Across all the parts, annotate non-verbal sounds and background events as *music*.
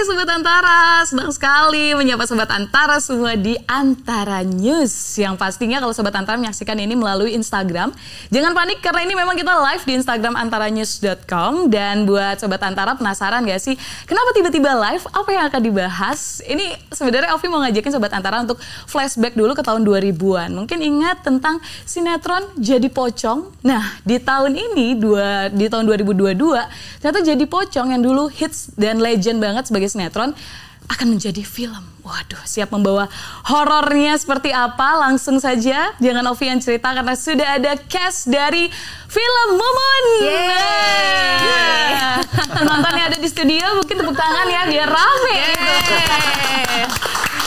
Hai Sobat Antara, senang sekali menyapa Sobat Antara semua di Antara News. Yang pastinya kalau Sobat Antara menyaksikan ini melalui Instagram, jangan panik karena ini memang kita live di Instagram antaranews.com. Dan buat Sobat Antara penasaran gak sih, kenapa tiba-tiba live? Apa yang akan dibahas? Ini sebenarnya Ovi mau ngajakin Sobat Antara untuk flashback dulu ke tahun 2000-an. Mungkin ingat tentang sinetron Jadi Pocong. Nah, di tahun ini, dua, di tahun 2022, ternyata Jadi Pocong yang dulu hits dan legend banget sebagai sinetron akan menjadi film. Waduh, siap membawa horornya seperti apa? Langsung saja, jangan Ovi yang cerita karena sudah ada cast dari film Mumun. Nah, penonton yang ada di studio mungkin tepuk tangan ya biar rame.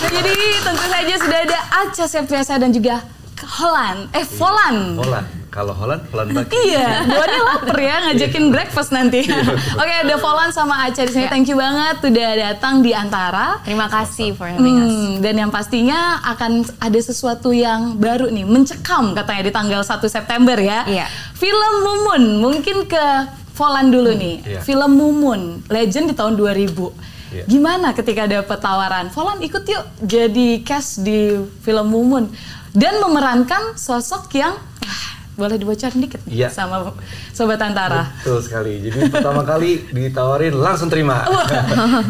Nah, jadi tentu saja sudah ada Aca Septriasa dan juga Holland, eh Volan. Holland. Kalau Holland pelan bagi. Iya, duanya lapar ya ngajakin breakfast nanti. Oke, ada Volan sama Aca di sini. Thank you banget udah datang di antara. Terima kasih for having us. Hmm, dan yang pastinya akan ada sesuatu yang baru nih, mencekam katanya di tanggal 1 September ya. Iya. Film Mumun, mungkin ke Volan dulu nih. Iya. Film Mumun, legend di tahun 2000. Iya. Gimana ketika dapet tawaran? Volan ikut yuk jadi cast di film Mumun dan memerankan sosok yang boleh dibocorin dikit nih Iya. sama sobat Antara. Betul sekali. Jadi pertama kali ditawarin langsung terima. Wah,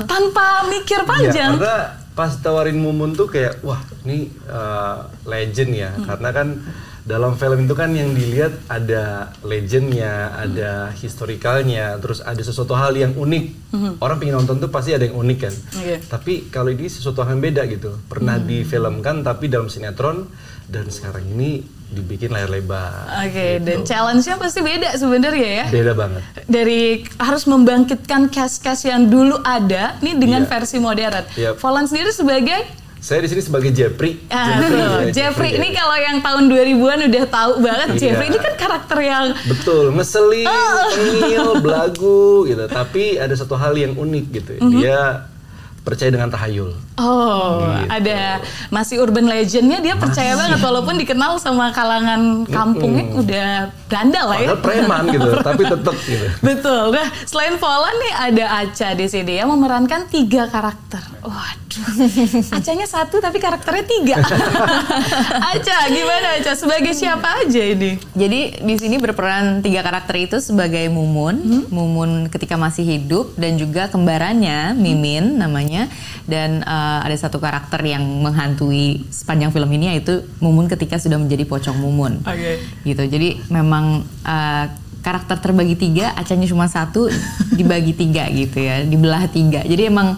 tanpa mikir Iya, panjang. karena pas tawarin Mumun tuh kayak wah ini uh, legend ya. Hmm. Karena kan dalam film itu kan yang dilihat ada legendnya, ada historikalnya, terus ada sesuatu hal yang unik. Orang pengen nonton tuh pasti ada yang unik kan. Hmm. Iya. Hmm. Tapi kalau ini sesuatu hal yang beda gitu. Pernah difilmkan tapi dalam sinetron dan sekarang ini dibikin layar lebar. Oke, gitu. dan challenge-nya pasti beda sebenarnya ya. beda banget. Dari harus membangkitkan cast-cast yang dulu ada, nih dengan Iya. versi modern. Yap. Volan sendiri sebagai Saya di sini sebagai Jeffrey. Ah, Jeffrey, ya, Jeffrey ya. ini kalau yang tahun 2000-an udah tahu banget Iya. Jeffrey ini kan karakter yang Betul, ngeselin, Oh. tengil, *laughs* belagu gitu. Tapi ada satu hal yang unik gitu. Mhm. Dia percaya dengan tahayul. Oh, Gitu. ada masih urban legendnya dia percaya banget walaupun dikenal sama kalangan kampungnya udah gandal lah ya. Preman gitu, *laughs* tapi tetap gitu. Betul. Nah, selain Volan nih ada Aca di sini yang memerankan tiga karakter. Waduh, Acanya satu tapi karakternya tiga. *laughs* Aca, gimana Aca? Sebagai siapa aja ini? Jadi di sini berperan tiga karakter itu sebagai Mumun, Mumun ketika masih hidup dan juga kembarannya Mimin namanya dan eh, ada satu karakter yang menghantui sepanjang film ini yaitu Mumun ketika sudah menjadi pocong Mumun. Oke. Gitu. Jadi memang eh, karakter terbagi tiga, acanya cuma satu dibagi tiga gitu ya, dibelah tiga. Jadi emang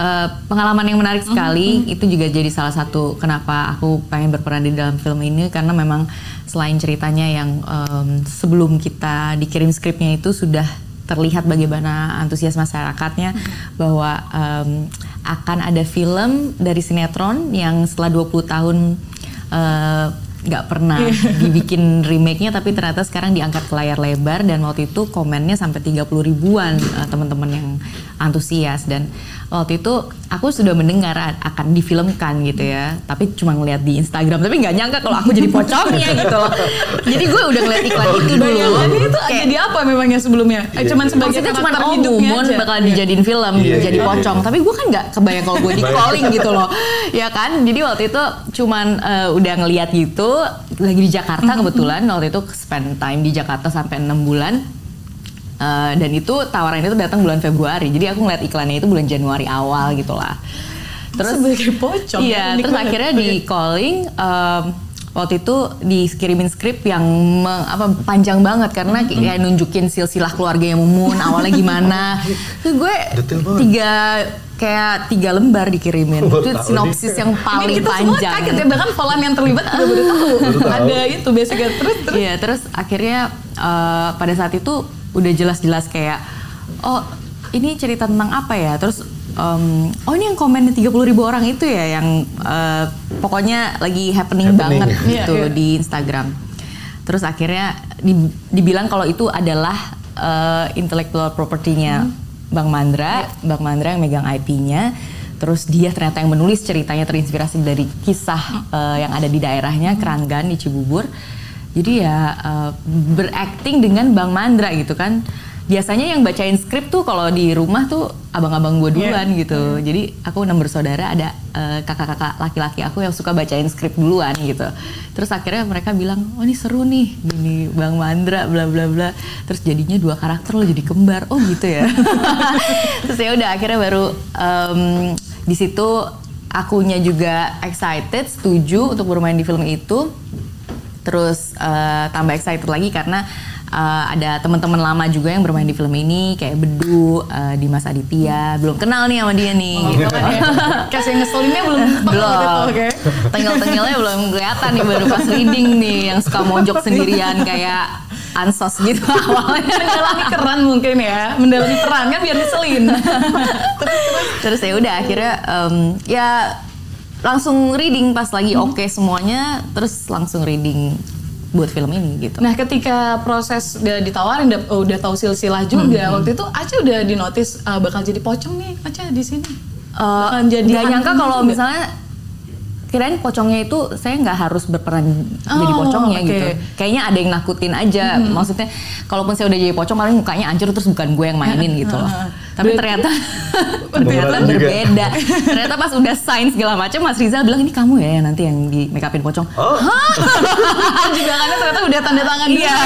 eh, pengalaman yang menarik sekali itu juga jadi salah satu kenapa aku pengen berperan di dalam film ini karena memang selain ceritanya yang em, sebelum kita dikirim skripnya itu sudah terlihat bagaimana antusias masyarakatnya bahwa em, akan ada film dari sinetron yang setelah 20 tahun eh, nggak pernah *laughs* dibikin remake-nya tapi ternyata sekarang diangkat ke layar lebar dan waktu itu komennya sampai 30 ribuan eh, teman-teman yang antusias dan waktu itu aku sudah mendengar akan difilmkan gitu ya tapi cuma ngeliat di Instagram tapi nggak nyangka kalau aku jadi *laughs* pocongnya gitu loh jadi gue udah ngeliat iklan itu dulu Bayangannya itu ada di apa memangnya sebelumnya? Eh, Iya, cuman iya. sebagai Maksudnya cuma karakter oh hidupnya Mumun aja. bakal dijadiin film gitu, Iya, jadi iya, pocong. Tapi gue kan nggak kebayang kalau gue di calling gitu loh, ya kan? Jadi waktu itu cuman eh, udah ngeliat gitu, lagi di Jakarta kebetulan waktu itu spend time di Jakarta sampai enam bulan. Eh, dan itu tawaran itu datang bulan Februari. Jadi aku ngeliat iklannya itu bulan Januari awal gitu lah. Terus sebagai pocong. Iya, terus akhirnya di calling em, waktu itu dikirimin skrip yang me- apa panjang banget karena kayak nunjukin silsilah keluarga yang mumun awalnya gimana. *laughs* Terus gue tiga kayak tiga lembar dikirimin. Baru itu sinopsis nih. yang Ini paling kita semua panjang. kaget ya bahkan Volan yang terlibat juga baru tahu. Ada itu basicnya terus terus. Iya, terus akhirnya eh, pada saat itu udah jelas-jelas kayak oh ini cerita tentang apa ya? Terus em, oh ini yang komen 30 ribu orang itu ya yang eh, pokoknya lagi happening, Happening. banget Iya, gitu iya. di Instagram. Terus akhirnya di- dibilang kalau itu adalah eh, intellectual property-nya Bang Mandra, Bang Mandra yang megang IP-nya. Terus dia ternyata yang menulis ceritanya terinspirasi dari kisah eh, yang ada di daerahnya Keranggan di Cibubur. Jadi ya eh, berakting dengan Bang Mandra gitu kan. Biasanya yang bacain skrip tuh kalau di rumah tuh abang-abang gue duluan gitu. Jadi aku enam bersaudara ada eh, kakak-kakak laki-laki aku yang suka bacain skrip duluan gitu. Terus akhirnya mereka bilang, oh ini seru nih, gini Bang Mandra, bla bla bla. Terus jadinya dua karakter lo jadi kembar, oh gitu ya. *laughs* Terus ya udah akhirnya baru em, di situ akunya juga excited, setuju untuk bermain di film itu. Terus eh, tambah excited lagi karena eh, ada teman-teman lama juga yang bermain di film ini kayak Bedu, eh, Dimas Aditya. Belum kenal nih sama dia nih. gitu. *laughs* Kayak yang ngeselinnya belum *laughs* belum. Oke. Tengil-tengilnya belum kelihatan nih baru pas reading nih yang suka mojok *laughs* sendirian kayak ansos gitu awalnya. Mendalami keran mungkin ya, mendalami peran kan biar ngeselin. Terus ya udah akhirnya em, ya langsung reading pas lagi oke semuanya terus langsung reading buat film ini gitu. Nah, ketika proses udah ditawarin udah, oh, udah tahu silsilah juga, waktu itu Aca udah dinotis uh, bakal jadi pocong nih, Aca di sini. Eh, Bakalan jadi nggak nyangka kalau misalnya kirain pocongnya itu saya nggak harus berperan jadi Oh, pocongnya oke. gitu. Kayaknya ada yang nakutin aja. Maksudnya kalaupun saya udah jadi pocong paling mukanya hancur terus bukan gue yang mainin gitu loh. Tapi ternyata *laughs* ternyata berbeda. ternyata pas udah sign segala macam Mas Rizal bilang ini kamu ya yang nanti yang di make upin pocong. Oh, *laughs* juga karena ternyata udah tanda tangan Iya.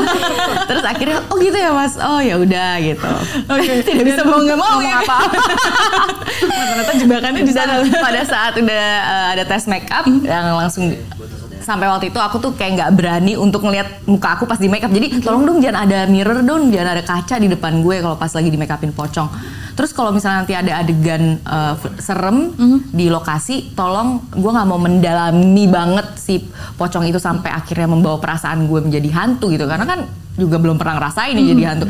*laughs* Terus akhirnya oh gitu ya Mas. Oh ya udah gitu. Oke. Tidak bisa mau nggak mau ya. apa. ternyata jebakannya di sana. Pada saat udah uh, ada tes make up yang langsung sampai waktu itu aku tuh kayak nggak berani untuk ngelihat muka aku pas di make up. Jadi tolong dong jangan ada mirror dong, jangan ada kaca di depan gue kalau pas lagi di make upin pocong. Terus kalau misalnya nanti ada adegan uh, serem di lokasi, tolong gue nggak mau mendalami banget si pocong itu sampai akhirnya membawa perasaan gue menjadi hantu gitu. Karena kan juga belum pernah ngerasain nih jadi hantu.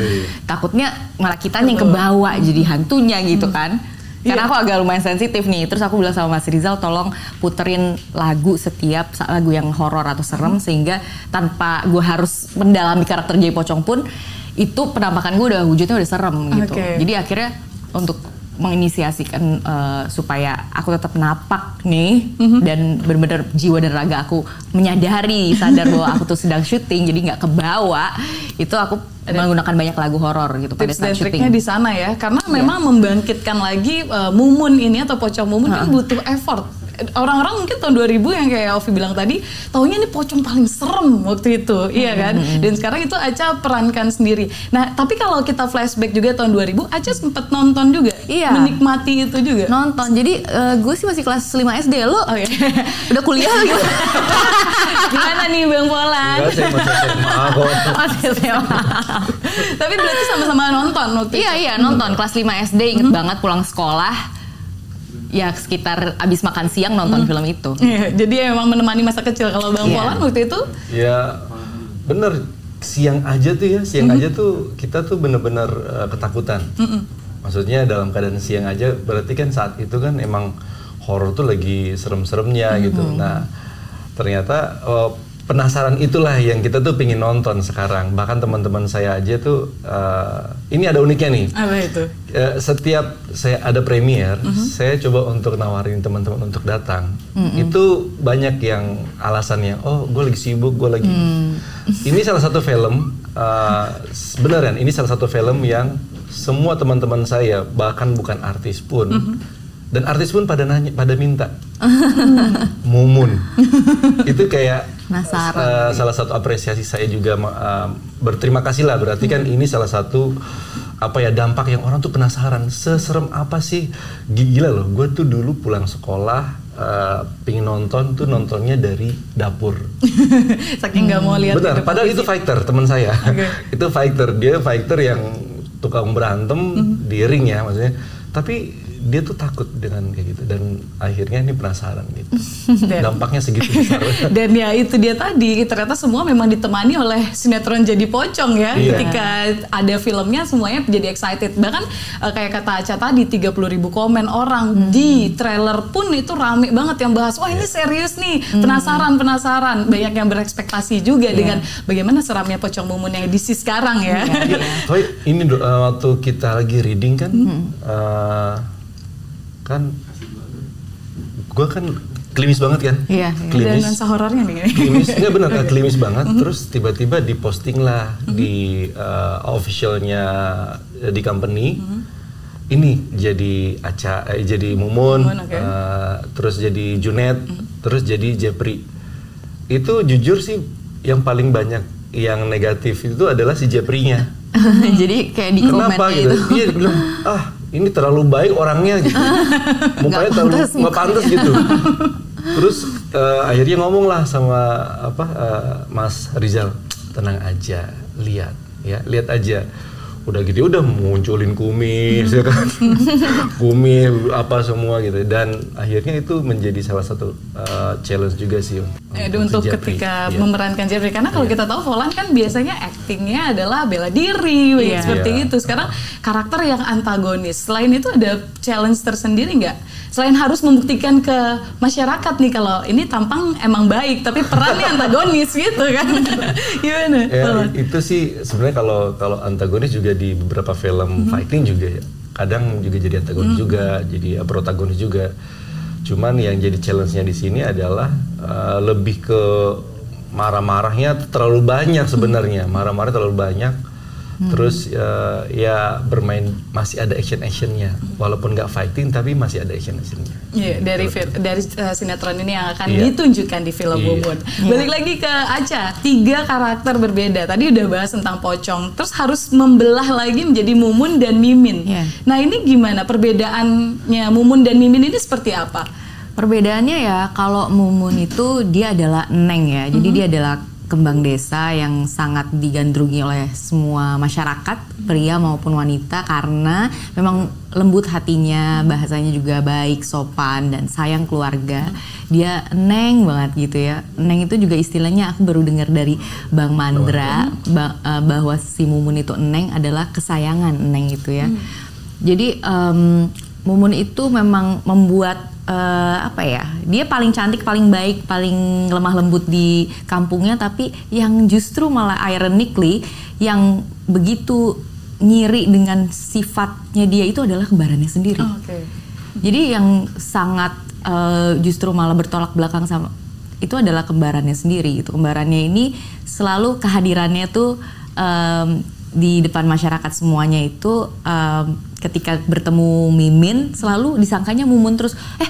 Takutnya malah kita yang kebawa jadi hantunya gitu kan. Karena aku agak lumayan sensitif nih. Terus aku bilang sama Mas Rizal, tolong puterin lagu setiap lagu yang horor atau serem sehingga tanpa gue harus mendalami karakter Jay Pocong pun itu penampakan gue udah wujudnya udah serem gitu. Oke. Jadi akhirnya untuk menginisiasikan eh, supaya aku tetap napak nih dan benar-benar jiwa dan raga aku menyadari sadar bahwa aku tuh sedang syuting jadi nggak kebawa itu aku menggunakan banyak lagu horor gitu pada dan saat triknya syuting. di sana ya, karena memang membangkitkan lagi uh, mumun ini atau pocong mumun kan butuh effort. Orang-orang mungkin tahun 2000 yang kayak Ovi bilang tadi, taunya ini pocong paling serem waktu itu, iya kan? Dan sekarang itu Aca perankan sendiri. Nah, tapi kalau kita flashback juga tahun 2000, Aca sempet nonton juga, Iya. menikmati itu juga. nonton jadi eh, gue sih masih kelas 5 SD lo Oh iya. *laughs* udah kuliah lagi *laughs* Gimana nih Bang Polan? enggak saya masih SMA kok. *laughs* masih SMA. Tapi berarti sama-sama nonton waktu iya iya nonton kelas 5 SD inget banget pulang sekolah ya sekitar abis makan siang nonton film itu. Iya, jadi emang menemani masa kecil. Kalau Bang Iya. Polan waktu itu? Ya bener. Siang aja tuh ya. Siang aja tuh kita tuh bener-bener uh, ketakutan. Maksudnya dalam keadaan siang aja berarti kan saat itu kan emang horor tuh lagi serem-seremnya gitu. Nah ternyata uh, penasaran itulah yang kita tuh pingin nonton sekarang. Bahkan teman-teman saya aja tuh uh, ini ada uniknya nih. apa itu? Eh, setiap saya ada premier, saya coba untuk nawarin teman-teman untuk datang. Itu banyak yang alasannya, oh gue lagi sibuk, gue lagi. *laughs* Ini salah satu film, eh, beneran, ini salah satu film yang semua teman-teman saya, bahkan bukan artis pun, dan artis pun pada nanya, pada minta, *laughs* mumun. Itu kayak eh, salah satu apresiasi saya juga eh, berterima kasih lah. Berarti kan ini salah satu apa ya dampak yang orang tuh penasaran. Seserem apa sih? Gila loh gue tuh dulu pulang sekolah eh, pingin nonton tuh nontonnya dari dapur. *laughs* Saking nggak mau lihat benar padahal itu fighter teman saya. Oke. *laughs* itu fighter dia fighter yang tukang berantem di ring ya maksudnya. Tapi dia tuh takut dengan kayak gitu dan akhirnya ini penasaran gitu *laughs* Dan- dampaknya segitu besar *laughs* Dan ya itu dia tadi, ternyata semua memang ditemani oleh sinetron jadi pocong ya. Iya. Ketika ada filmnya semuanya jadi excited. Bahkan eh, kayak kata Aca tadi 30 ribu komen orang di trailer pun itu rame banget yang bahas, wah ini serius nih, penasaran-penasaran. Banyak yang berekspektasi juga dengan bagaimana seramnya pocong mumun yang edisi sekarang ya. Tapi ini do- eh, waktu kita lagi reading kan, eh, kan, gue kan klimis banget kan? Iya, iya. Klimis. nuansa horornya nih. klimis nggak benar kan *laughs* klimis banget terus tiba-tiba diposting lah di uh, officialnya uh, di company ini jadi Aca eh, jadi Mumun Mumun, oke. uh, terus jadi Junet terus jadi Jepri itu jujur sih yang paling banyak yang negatif itu adalah si Jeprinya *laughs* Jadi kayak di kenapa gitu itu. iya dia bilang ah ini terlalu baik orangnya gitu. *laughs* Mukanya terlalu nggak pantas gitu. *laughs* Terus eh, akhirnya ngomong lah sama apa eh, Mas Rizal tenang aja lihat ya lihat aja. Udah gitu udah munculin kumis ya kan? *laughs* Kumis apa semua gitu. Dan akhirnya itu menjadi salah satu eh, challenge juga sih Eh, untuk Japri. ketika Iya. memerankan Jeffrey karena kalau kita tahu Volan kan biasanya actingnya adalah bela diri Iya. seperti Iya. itu sekarang karakter yang antagonis selain itu ada challenge tersendiri nggak selain harus membuktikan ke masyarakat nih kalau ini tampang emang baik tapi perannya *laughs* antagonis gitu kan *laughs* gimana Ya, Volan? itu sih sebenarnya kalau kalau antagonis juga di beberapa film fighting juga ya. Kadang juga jadi antagonis juga, jadi protagonis juga. Cuman yang jadi challenge-nya di sini adalah uh, lebih ke marah-marahnya terlalu banyak sebenarnya. Marah-marah terlalu banyak. Terus uh, ya bermain masih ada action-actionnya. Walaupun nggak fighting tapi masih ada action-actionnya. Iya, dari fil- dari uh, sinetron ini yang akan Iya. ditunjukkan di film Iya. Mumun. Balik lagi ke Aca, tiga karakter berbeda. Tadi udah bahas tentang Pocong, terus harus membelah lagi menjadi Mumun dan Mimin. Iya. Nah ini gimana perbedaannya Mumun dan Mimin ini seperti apa? Perbedaannya ya kalau Mumun itu dia adalah neng ya. Jadi dia adalah kembang desa yang sangat digandrungi oleh semua masyarakat, pria maupun wanita karena memang lembut hatinya, bahasanya juga baik, sopan dan sayang keluarga. Dia neng banget gitu ya. Neng itu juga istilahnya aku baru dengar dari Bang Mandra eh, bahwa si Mumun itu neng adalah kesayangan neng itu ya. Jadi em, Mumun itu memang membuat eh, apa ya? Dia paling cantik, paling baik, paling lemah lembut di kampungnya, tapi yang justru malah ironically yang begitu ngiri dengan sifatnya dia itu adalah kembarannya sendiri. Oke. Jadi yang sangat eh, justru malah bertolak belakang sama itu adalah kembarannya sendiri gitu. Kembarannya ini selalu kehadirannya tuh em, di depan masyarakat semuanya itu em, ketika bertemu Mimin selalu disangkanya Mumun terus eh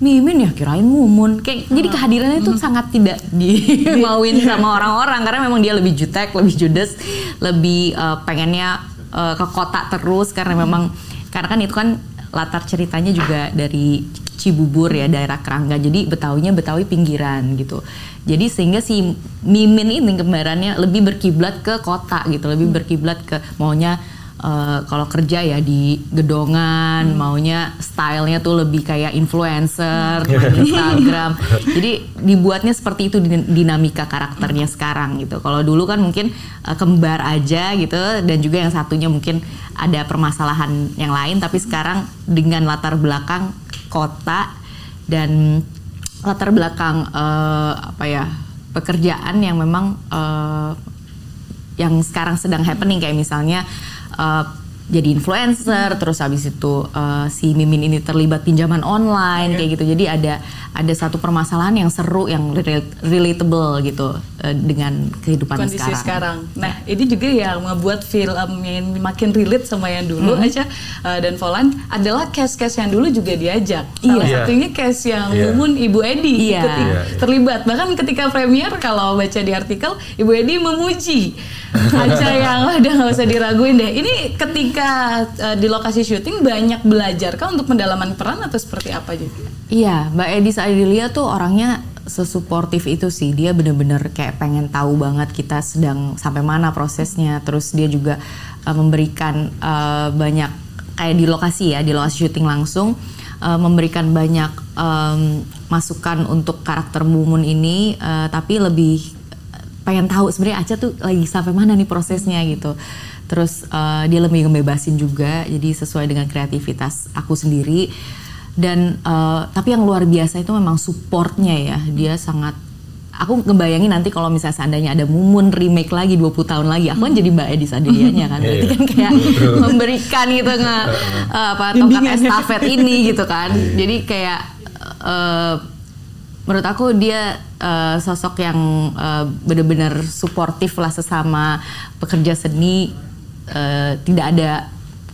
Mimin ya kirain Mumun. Kayak jadi kehadirannya itu sangat tidak *laughs* dimauin sama orang-orang karena memang dia lebih jutek, lebih judes, lebih eh, pengennya eh, ke kota terus karena memang karena kan itu kan latar ceritanya juga dari Cibubur ya daerah Kerangga. Jadi Betawinya Betawi pinggiran gitu. Jadi sehingga si Mimin ini kembarannya lebih berkiblat ke kota gitu lebih berkiblat ke maunya eh, kalau kerja ya di gedongan maunya stylenya tuh lebih kayak influencer main *laughs* Instagram. Jadi dibuatnya seperti itu din- dinamika karakternya sekarang gitu. Kalau dulu kan mungkin eh, kembar aja gitu dan juga yang satunya mungkin ada permasalahan yang lain tapi sekarang dengan latar belakang kota dan latar belakang eh, apa ya pekerjaan yang memang eh, yang sekarang sedang happening kayak misalnya eh, jadi influencer terus habis itu eh, si Mimin ini terlibat pinjaman online kayak gitu. Jadi ada ada satu permasalahan yang seru yang rel- relatable gitu eh, dengan kehidupan kondisi sekarang. sekarang. Nah, ini juga yang membuat film yang makin relate sama yang dulu Hmm. aja uh, dan Volan adalah cast-cast yang dulu juga diajak. Salah Iya. satunya cast yang Iya. Mumun Ibu Edi Iya. ikut- Iya, iya. terlibat. Bahkan ketika premier kalau baca di artikel Ibu Edi memuji *laughs* Aca yang udah nggak usah diraguin deh. Ini ketika uh, di lokasi syuting banyak belajar kah untuk pendalaman peran atau seperti apa juga? Iya, Mbak Edi Saidilia tuh orangnya sesuportif itu sih. Dia bener-bener kayak pengen tahu banget kita sedang sampai mana prosesnya. Terus dia juga uh, memberikan uh, banyak kayak di lokasi ya, di lokasi syuting langsung uh, memberikan banyak um, masukan untuk karakter Mumun ini, uh, tapi lebih pengen tahu sebenarnya Aca tuh lagi sampai mana nih prosesnya gitu. Terus uh, dia lebih ngebebasin juga, jadi sesuai dengan kreativitas aku sendiri. Dan uh, tapi yang luar biasa itu memang supportnya ya, dia sangat. Aku ngebayangin nanti kalau misalnya seandainya ada Mumun remake lagi 20 tahun lagi, aku kan jadi Mbak Edi Sadilianya kan, *laughs* berarti kan kayak *laughs* memberikan gitu nge *laughs* uh, apa tongkat estafet ini gitu kan. Jadi kayak uh, menurut aku dia uh, sosok yang uh, benar-benar suportif lah sesama pekerja seni uh, tidak ada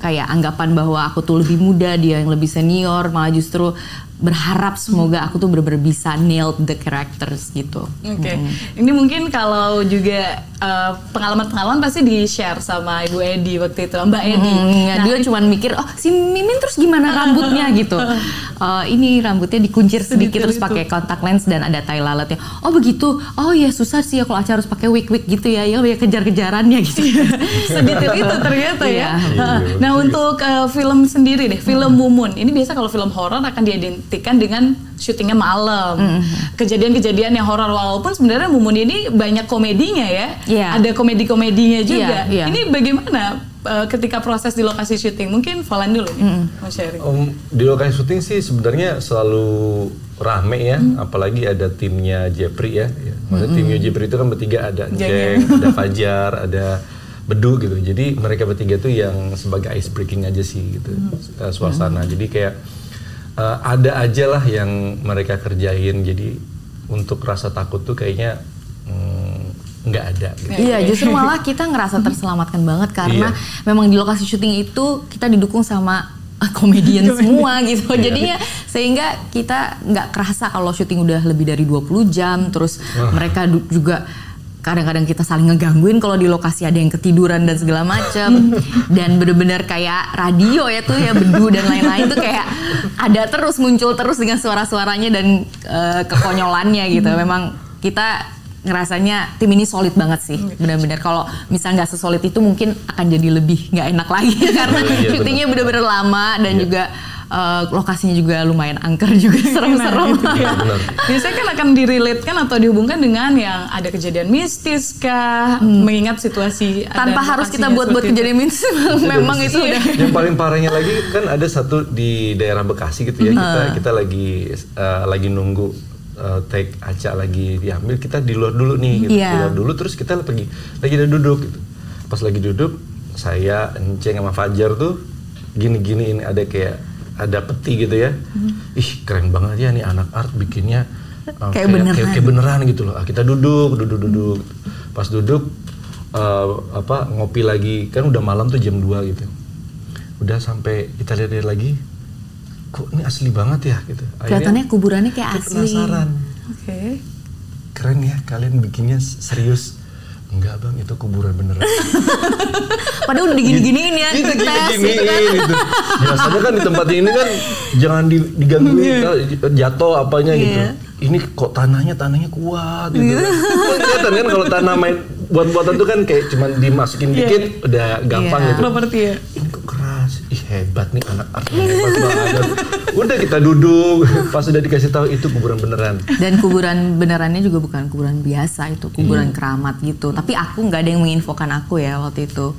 kayak anggapan bahwa aku tuh lebih muda dia yang lebih senior malah justru berharap semoga aku tuh bener-bener bisa nail the characters gitu. Oke, okay. hmm. ini mungkin kalau juga pengalaman pengalaman-pengalaman pasti di share sama Ibu Edi waktu itu, Mbak Edi. Hmm, nah, dia cuma mikir, oh si Mimin terus gimana rambutnya *laughs* gitu. Uh, ini rambutnya dikuncir sedikit terus pakai kontak lens dan ada tai lalatnya. Oh begitu, oh ya susah sih ya kalau acara harus pakai wig wig gitu ya, ya kejar-kejarannya gitu. Sedetail itu ternyata ya. Iya. Nah untuk uh, film sendiri deh, film hmm. Mumun, ini biasa kalau film horor akan diidentifikasi dibuktikan dengan syutingnya malam. Mm-hmm. Kejadian-kejadian yang horor walaupun sebenarnya Mumun ini banyak komedinya ya. Yeah. Ada komedi-komedinya juga. Yeah, yeah. Ini bagaimana uh, ketika proses di lokasi syuting? Mungkin Falan dulu nih, mm. Mas sharing. Um, di lokasi syuting sih sebenarnya selalu rame ya, mm. apalagi ada timnya Jepri ya. ya. Maksudnya mm. timnya Jepri itu kan bertiga ada Ceng, ada Fajar, ada Bedu gitu. Jadi mereka bertiga tuh yang sebagai ice breaking aja sih gitu mm. suasana. Mm. Jadi kayak uh, ada aja lah yang mereka kerjain jadi untuk rasa takut tuh kayaknya mm, nggak mm, ada gitu. Iya, justru malah *laughs* kita ngerasa terselamatkan banget karena iya. memang di lokasi syuting itu kita didukung sama komedian semua gitu. Iya. Jadinya sehingga kita nggak kerasa kalau syuting udah lebih dari 20 jam terus mereka juga kadang-kadang kita saling ngegangguin kalau di lokasi ada yang ketiduran dan segala macam *laughs* dan bener-bener kayak radio ya tuh ya bedu dan lain-lain tuh kayak ada terus muncul terus dengan suara-suaranya dan uh, kekonyolannya gitu. Memang kita ngerasanya tim ini solid banget sih bener-bener. Kalau misal nggak sesolid itu mungkin akan jadi lebih nggak enak lagi. Karena iya, syutingnya bener-bener lama dan iya. juga uh, lokasinya juga lumayan angker juga *laughs* serem-serem. Nah, ya. *laughs* Biasanya kan akan direlatekan atau dihubungkan dengan yang ada kejadian mistis kah, hmm. mengingat situasi tanpa harus kita buat-buat kejadian mistis *laughs* memang itu udah. Yang paling parahnya lagi kan ada satu di daerah Bekasi gitu ya. Hmm. Kita kita lagi uh, lagi nunggu uh, take acak lagi diambil kita di luar dulu nih gitu. Yeah. Di luar dulu terus kita pergi lagi ada duduk gitu. Pas lagi duduk saya Enceng sama Fajar tuh gini-gini ini ada kayak ada peti gitu ya. Hmm. Ih keren banget ya nih anak art bikinnya uh, kayak, kayak beneran. Kayak, kayak beneran gitu loh. Ah, kita duduk, duduk, duduk. Pas duduk uh, apa ngopi lagi kan udah malam tuh jam 2 gitu. Udah sampai kita lihat-lihat lagi kok ini asli banget ya gitu. Kelihatannya kuburannya kayak asli. Penasaran. Oke. Okay. Keren ya kalian bikinnya serius Enggak bang, itu kuburan beneran. *laughs* Padahal udah digini-giniin ya. Itu digini-giniin gitu. gitu. Biasanya kan di tempat ini kan jangan digangguin yeah. jatuh apanya yeah. gitu. Ini kok tanahnya tanahnya kuat gitu. Yeah. Kelihatan kan kalau tanah main buat-buatan tuh kan kayak cuman dimasukin yeah. dikit udah gampang yeah. gitu. Properti ya. Ih hebat nih anak art hebat banget. Udah kita duduk, pas udah dikasih tahu itu kuburan beneran. Dan kuburan benerannya juga bukan kuburan biasa, itu kuburan hmm. keramat gitu. Tapi aku nggak ada yang menginfokan aku ya waktu itu.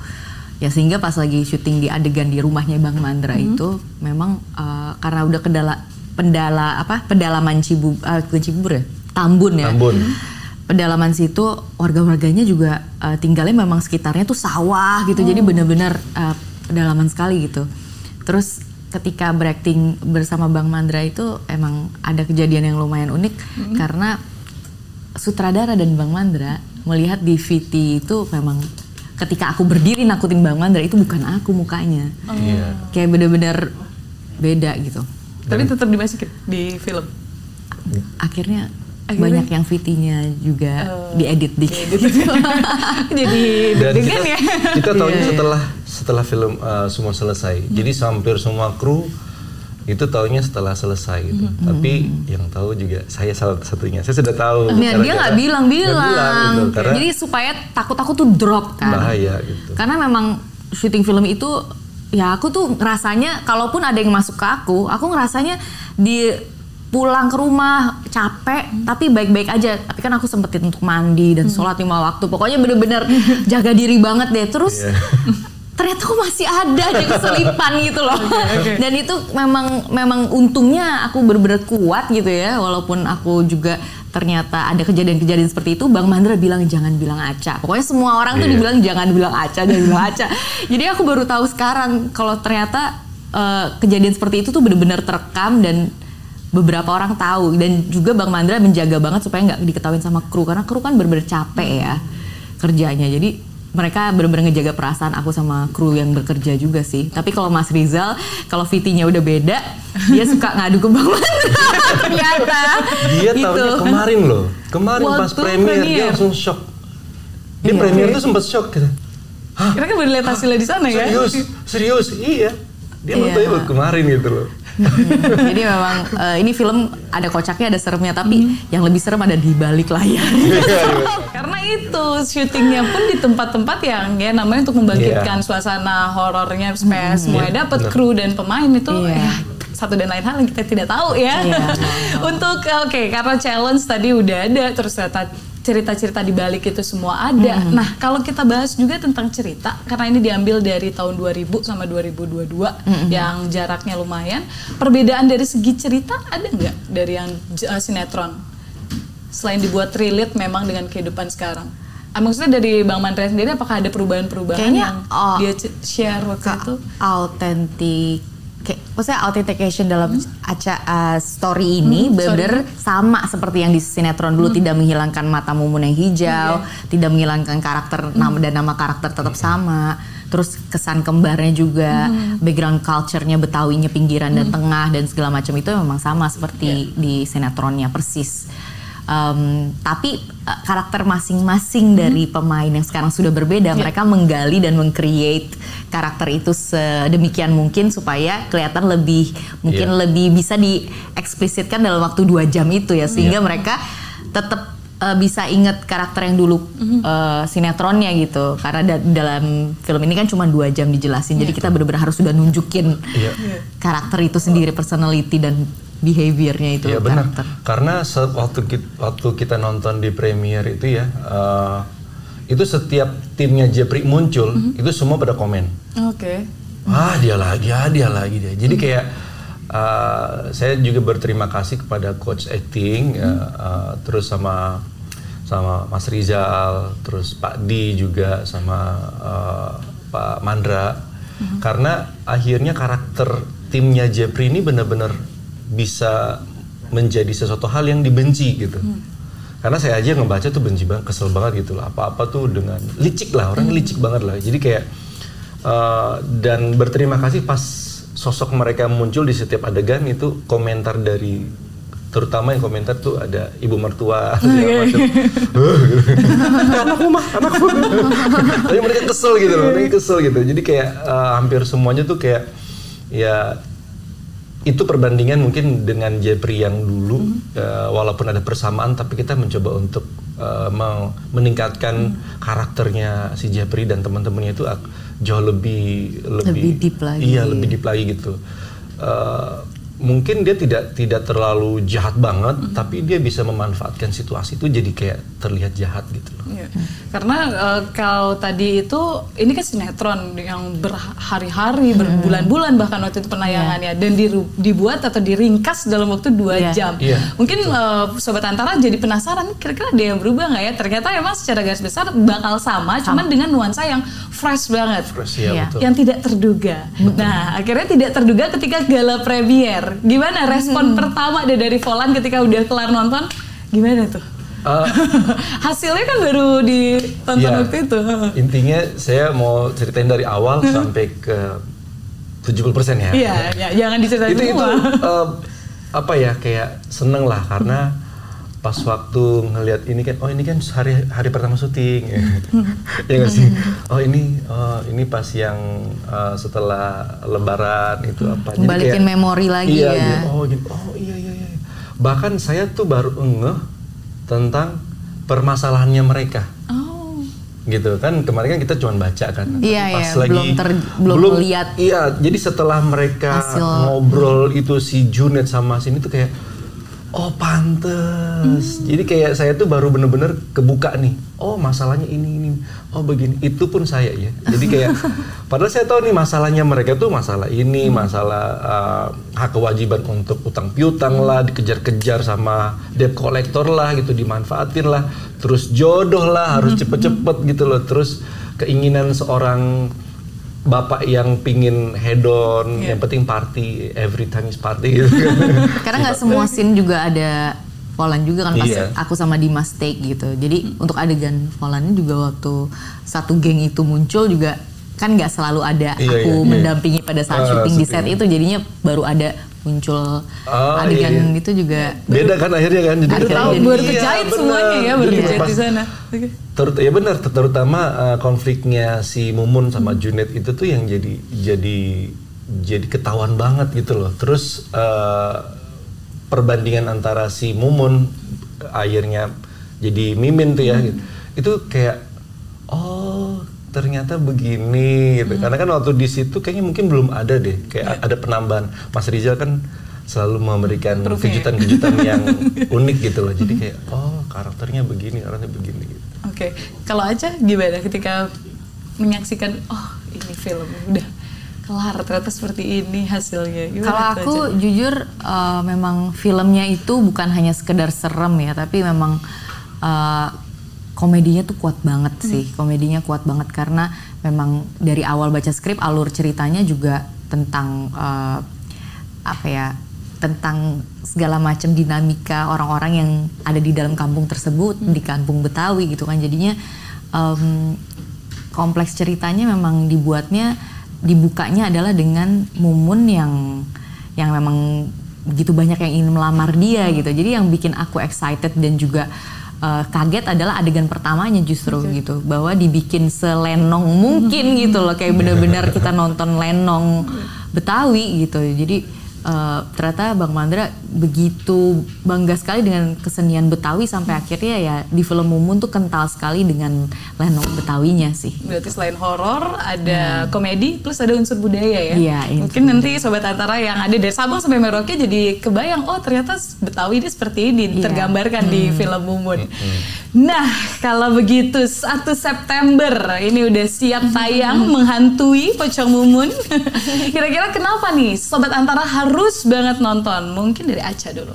Ya sehingga pas lagi syuting di adegan di rumahnya Bang Mandra hmm. itu memang uh, karena udah kedala pendala apa pedalaman Cibu uh, Cibubur ya Tambun ya. Tambun. Pedalaman situ warga-warganya juga uh, tinggalnya memang sekitarnya tuh sawah gitu. Oh. Jadi benar-benar uh, pedalaman sekali gitu. Terus ketika berakting bersama Bang Mandra itu emang ada kejadian yang lumayan unik hmm. karena sutradara dan Bang Mandra melihat di VT itu memang ketika aku berdiri nakutin Bang Mandra itu bukan aku mukanya. Oh. Yeah. Kayak bener-bener beda gitu. Tapi tetap dimasukin di film. Akhirnya Akhirnya? banyak yang VT-nya juga uh, diedit dikit. *laughs* Jadi deg-degan ya. Kita tahunya yeah. setelah setelah film uh, semua selesai. Hmm. Jadi hampir semua kru itu tahunya setelah selesai gitu. Hmm. Tapi yang tahu juga saya salah satunya. Saya sudah tahu. Nah, dia nggak bilang-bilang. Gitu, Jadi supaya takut aku tuh drop kan. Bahaya gitu. Karena memang syuting film itu ya aku tuh ngerasanya kalaupun ada yang masuk ke aku, aku ngerasanya di pulang ke rumah capek hmm. tapi baik-baik aja tapi kan aku sempetin untuk mandi dan sholat lima waktu pokoknya bener-bener jaga diri banget deh terus yeah *laughs* ternyata aku masih ada di keselipan gitu loh. Okay, okay. *laughs* Dan itu memang memang untungnya aku benar-benar kuat gitu ya walaupun aku juga ternyata ada kejadian-kejadian seperti itu Bang Mandra bilang jangan bilang aca. Pokoknya semua orang yeah. tuh iya. dibilang jangan bilang aca, jangan bilang aca. Jadi aku baru tahu sekarang kalau ternyata uh, kejadian seperti itu tuh benar-benar terekam dan beberapa orang tahu dan juga Bang Mandra menjaga banget supaya nggak diketahui sama kru karena kru kan bener-bener capek ya kerjanya jadi mereka benar-benar ngejaga perasaan aku sama kru yang bekerja juga sih. Tapi kalau Mas Rizal, kalau VT-nya udah beda, dia suka ngadu ke Bang. *laughs* Ternyata. Dia gitu. tahunya kemarin loh. Kemarin pas Waktu premier dia premier. langsung shock. Dia Iya. premier tuh sempat shock gitu. Hah? Kan baru lihat hasilnya di sana ya. Serius? Serius? Iya. Dia Iya. tahu baru kemarin gitu loh. *laughs* Jadi memang eh, ini film ada kocaknya, ada seremnya, tapi yang lebih serem ada di balik layar. *laughs* Karena itu syutingnya pun di tempat-tempat yang ya namanya untuk membangkitkan Iya. suasana horornya supaya semuanya dapat bener. kru dan pemain itu Iya. ya satu dan lain hal yang kita tidak tahu ya. Iya. *laughs* untuk oke karena challenge tadi udah ada terus ternyata cerita-cerita di balik itu semua ada. Nah, kalau kita bahas juga tentang cerita karena ini diambil dari tahun 2000 sama 2022 yang jaraknya lumayan. Perbedaan dari segi cerita ada nggak dari yang uh, sinetron? Selain dibuat relate memang dengan kehidupan sekarang. Ah, maksudnya dari Bang Mandra sendiri apakah ada perubahan-perubahan yang oh, dia share waktu itu? Autentik kayak maksudnya authentication dalam aca uh, story ini Hmm, bener sama seperti yang di sinetron dulu tidak menghilangkan mata mumun yang hijau, tidak menghilangkan karakter nama dan nama karakter tetap sama. Terus kesan kembarnya juga, background culture-nya Betawinya pinggiran dan tengah dan segala macam itu memang sama seperti di sinetronnya persis. Um, tapi uh, karakter masing-masing dari pemain yang sekarang sudah berbeda, mereka menggali dan mengcreate karakter itu sedemikian mungkin supaya kelihatan lebih mungkin Iya. lebih bisa dieksplisitkan dalam waktu dua jam itu ya sehingga mereka tetap uh, bisa inget karakter yang dulu uh, sinetronnya gitu. Karena da- dalam film ini kan cuma dua jam dijelasin jadi kita benar-benar harus sudah nunjukin Iya. karakter itu sendiri personality dan behaviornya itu benar. karakter. Karena se- waktu kita, waktu kita nonton di premier itu ya, eh, itu setiap timnya Jepri muncul, itu semua pada komen. Oke. Ah dia lagi, ah dia lagi dia. Jadi kayak eh, saya juga berterima kasih kepada coach acting, ya, eh, terus sama sama Mas Rizal, terus Pak Di juga sama eh, Pak Mandra, karena akhirnya karakter timnya Jepri ini benar-benar bisa menjadi sesuatu hal yang dibenci gitu. Karena saya aja ngebaca tuh benci banget, kesel banget gitu lah. Apa-apa tuh dengan licik lah, orang licik banget lah. Jadi kayak eh, dan berterima kasih pas sosok mereka muncul di setiap adegan itu komentar dari terutama yang komentar tuh ada ibu mertua *laughs* segala macam. *laughs* Anakku mah, anakku. Tapi mereka kesel gitu loh, mereka kesel gitu. Jadi kayak eh, hampir semuanya tuh kayak ya itu perbandingan mungkin dengan Jepri yang dulu eh, walaupun ada persamaan tapi kita mencoba untuk mau meningkatkan karakternya si Jepri dan teman-temannya itu jauh lebih Lebih deep lagi. iya lebih deep lagi gitu. Eh, mungkin dia tidak tidak terlalu jahat banget tapi dia bisa memanfaatkan situasi itu jadi kayak terlihat jahat gitu loh Iya. Karena eh, kalau tadi itu ini kan sinetron yang berhari-hari, berbulan-bulan bahkan waktu itu penayangannya dan diru- dibuat atau diringkas dalam waktu dua Iya. jam. Iya, Mungkin eh, sobat antara jadi penasaran kira-kira ada yang berubah nggak ya? Ternyata emang secara garis besar bakal sama, cuman dengan nuansa yang fresh banget. Fresh, ya, Iya. betul Yang tidak terduga. Nah, akhirnya tidak terduga ketika gala premier. Gimana respon pertama deh dari Volan ketika udah kelar nonton? Gimana tuh? Eh, *laughs* Hasilnya kan baru ditonton Iya. waktu itu. Intinya saya mau ceritain dari awal sampai ke 70% ya. Iya, ya, jangan diceritain itu itu semua. eh, apa ya kayak seneng lah karena pas waktu ngelihat ini kan oh ini kan hari hari pertama syuting ya, *laughs* ya nggak sih? Oh ini oh ini pas yang eh, setelah lebaran itu apa. Jadi Balikin kayak- memori lagi iya, ya. iya, oh gini oh iya iya iya. Bahkan saya tuh baru ngeh tentang permasalahannya mereka. Oh, gitu kan kemarin kan kita cuma baca kan. Iya, Pas iya, lagi belum ter- belum melihat iya jadi setelah mereka hasil. ngobrol itu si Junet sama sini tuh kayak oh pantes. Jadi kayak saya tuh baru bener-bener kebuka nih. Oh masalahnya ini ini. Oh begini. Itu pun saya ya. Jadi kayak *laughs* padahal saya tahu nih masalahnya mereka tuh masalah ini masalah uh, hak kewajiban untuk utang piutang lah dikejar-kejar sama debt collector lah gitu dimanfaatin lah. Terus jodoh lah harus cepet-cepet gitu loh. Terus keinginan seorang bapak yang pingin hedon, Iya. yang penting party, every time is party gitu. Karena nggak semua scene juga ada Volan juga kan pas Iya. aku sama Dimas take gitu. Jadi untuk adegan Volannya juga waktu satu geng itu muncul juga kan nggak selalu ada Iya, aku iya, iya. mendampingi pada saat Ah, syuting di set itu jadinya baru ada muncul Oh, adegan iya, iya. itu juga Beda kan akhirnya kan. Jadi tahu, baru Iya, kejahit benar. semuanya ya, baru kejahit pas- di sana. Terut ya benar, ter- terutama uh, konfliknya si Mumun sama Junet itu tuh yang jadi jadi jadi ketahuan banget gitu loh. Terus uh, perbandingan antara si Mumun akhirnya jadi Mimin tuh ya, gitu. itu kayak oh ternyata begini gitu. Karena kan waktu di situ kayaknya mungkin belum ada deh, kayak ada penambahan. Mas Rizal kan selalu memberikan ya. kejutan-kejutan yang *laughs* unik gitu loh. Jadi kayak oh karakternya begini, karakternya begini gitu. Oke, kalau aja gimana ketika menyaksikan oh ini film udah kelar ternyata seperti ini hasilnya. Gimana Kalau aku Aca? jujur eh, memang filmnya itu bukan hanya sekedar serem ya, tapi memang eh, komedinya tuh kuat banget sih. Komedinya kuat banget karena memang dari awal baca skrip alur ceritanya juga tentang eh, apa ya? tentang segala macam dinamika orang-orang yang ada di dalam kampung tersebut di kampung Betawi gitu kan jadinya em, kompleks ceritanya memang dibuatnya dibukanya adalah dengan Mumun yang yang memang begitu banyak yang ingin melamar dia gitu. Jadi yang bikin aku excited dan juga eh, kaget adalah adegan pertamanya justru gitu. Bahwa dibikin selenong mungkin gitu loh. Kayak *laughs* benar-benar kita nonton lenong Betawi gitu. Jadi eh, ternyata Bang Mandra begitu bangga sekali dengan kesenian Betawi sampai akhirnya ya di film Mumun tuh kental sekali dengan lenong Betawinya sih. Berarti selain horor ada komedi plus ada unsur budaya ya. Iya, unsur Mungkin nanti sobat antara yang ada dari Sabang sampai Merauke jadi kebayang oh ternyata Betawi ini seperti ini Iya. tergambarkan di film Mumun. Nah, kalau begitu 1 September ini udah siap tayang *laughs* menghantui Pocong Mumun. *laughs* Kira-kira kenapa nih sobat antara harus banget nonton? Mungkin dari Aca dulu.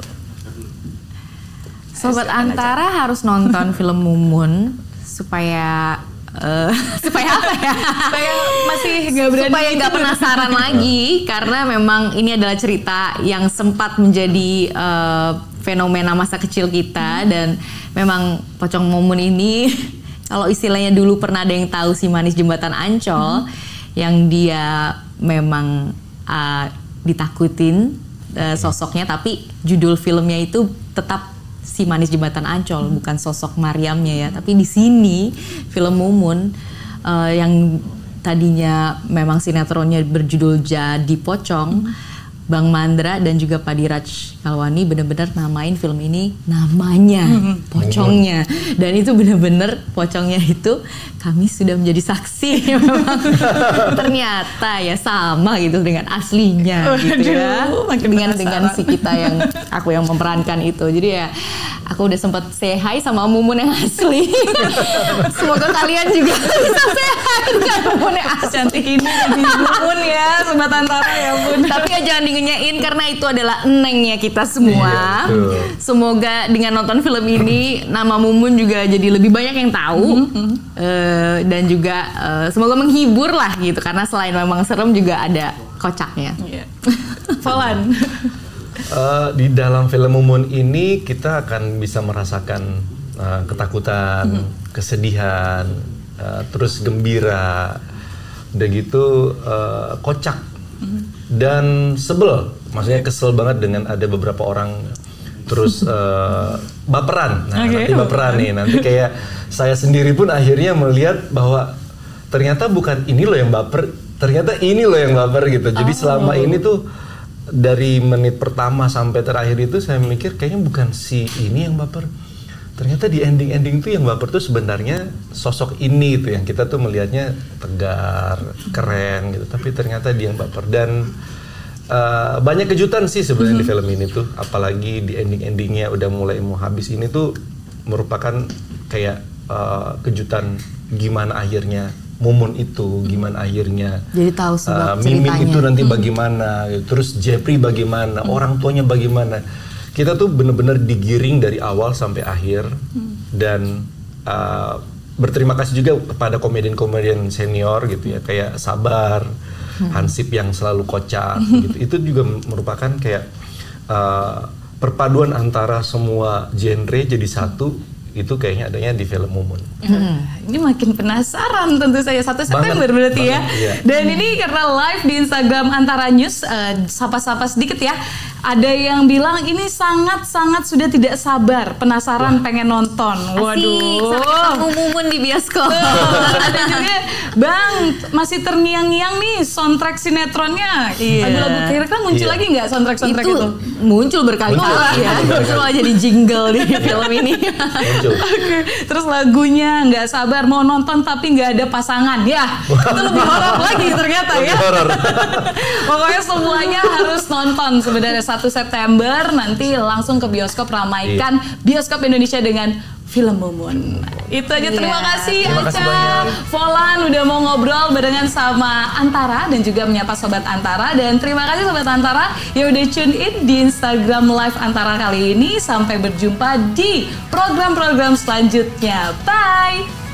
Sobat Silakan Antara harus nonton film Mumun supaya eh, *laughs* supaya apa ya? Supaya masih nggak berani supaya nggak penasaran lagi karena memang ini adalah cerita yang sempat menjadi eh, fenomena masa kecil kita dan memang pocong mumun ini *laughs* kalau istilahnya dulu pernah ada yang tahu si manis jembatan Ancol yang dia memang eh, ditakutin eh, sosoknya tapi judul filmnya itu tetap si manis jembatan Ancol bukan sosok Mariamnya ya. Tapi di sini film Mumun eh, yang tadinya memang sinetronnya berjudul Jadi Pocong Bang Mandra dan juga Pak Diraj Kalwani benar-benar namain film ini namanya pocongnya. Dan itu benar-benar pocongnya itu kami sudah menjadi saksi. *laughs* Memang ternyata ya sama gitu dengan aslinya gitu ya. Dengan dengan si kita yang aku yang memerankan itu. Jadi ya aku udah sempat say hi sama Mumun yang asli. *laughs* Semoga kalian juga bisa say hi dengan Mumun yang asli. Cantik ini Mumun ya sobat antara ya bun. tapi ya jangan dingenyain karena itu adalah enengnya kita semua. Iya, betul. Semoga dengan nonton film ini nama Mumun juga jadi lebih banyak yang tahu Eh, dan juga eh, semoga menghibur lah gitu karena selain memang serem juga ada kocaknya. Iya. *laughs* Falan. Eh, di dalam film Mumun ini kita akan bisa merasakan eh, ketakutan, kesedihan, eh, terus gembira, udah gitu eh, kocak dan sebel. Maksudnya kesel banget dengan ada beberapa orang terus *laughs* eh, baperan. Nah, Oke, nanti baperan nih. Nanti kayak saya sendiri pun akhirnya melihat bahwa ternyata bukan ini loh yang baper, ternyata ini loh yang baper gitu. Jadi selama ini tuh dari menit pertama sampai terakhir itu saya mikir kayaknya bukan si ini yang baper. Ternyata di ending-ending tuh yang baper tuh sebenarnya sosok ini tuh yang kita tuh melihatnya tegar, keren gitu. Tapi ternyata dia yang baper dan uh, banyak kejutan sih sebenarnya di film ini tuh. Apalagi di ending-endingnya udah mulai mau habis ini tuh merupakan kayak uh, kejutan gimana akhirnya Mumun itu, gimana akhirnya Jadi tahu sebab Uh, Mimin ceritanya. itu nanti bagaimana, terus Jeffrey bagaimana, orang tuanya bagaimana. Kita tuh bener-bener digiring dari awal sampai akhir dan uh, berterima kasih juga kepada komedian-komedian senior gitu ya kayak Sabar, Hansip yang selalu kocak *laughs* gitu. Itu juga merupakan kayak uh, perpaduan antara semua genre jadi satu itu kayaknya adanya di film Mumun. Hmm. Ini makin penasaran tentu saja satu September Banget, berarti ya. banget, iya. Dan ini karena live di Instagram Antara News eh, sapa-sapa sedikit ya. Ada yang bilang ini sangat-sangat sudah tidak sabar, penasaran pengen nonton. Asik, Waduh. sampai ketemu Mumun di bioskop. *laughs* Ada juga Bang masih terngiang-ngiang nih soundtrack sinetronnya. Iya. Lagu-lagu kira-kira muncul Iya. lagi nggak soundtrack soundtrack itu, itu? muncul berkali-kali ya. Muncul. Aja di jingle di *laughs* film ini. Muncul. Oke, terus lagunya nggak sabar mau nonton tapi nggak ada pasangan. Ya, itu lebih horor lagi ternyata ya. Horor. *laughs* Pokoknya semuanya harus nonton sebenarnya 1 September nanti langsung ke bioskop ramaikan Iya. bioskop Indonesia dengan film Mumun. Itu aja terima Iya. kasih Terima Aca. Volan udah mau ngobrol barengan sama Antara dan juga menyapa sobat Antara dan terima kasih sobat Antara yang udah tune in di Instagram Live Antara kali ini sampai berjumpa di program-program selanjutnya. Bye.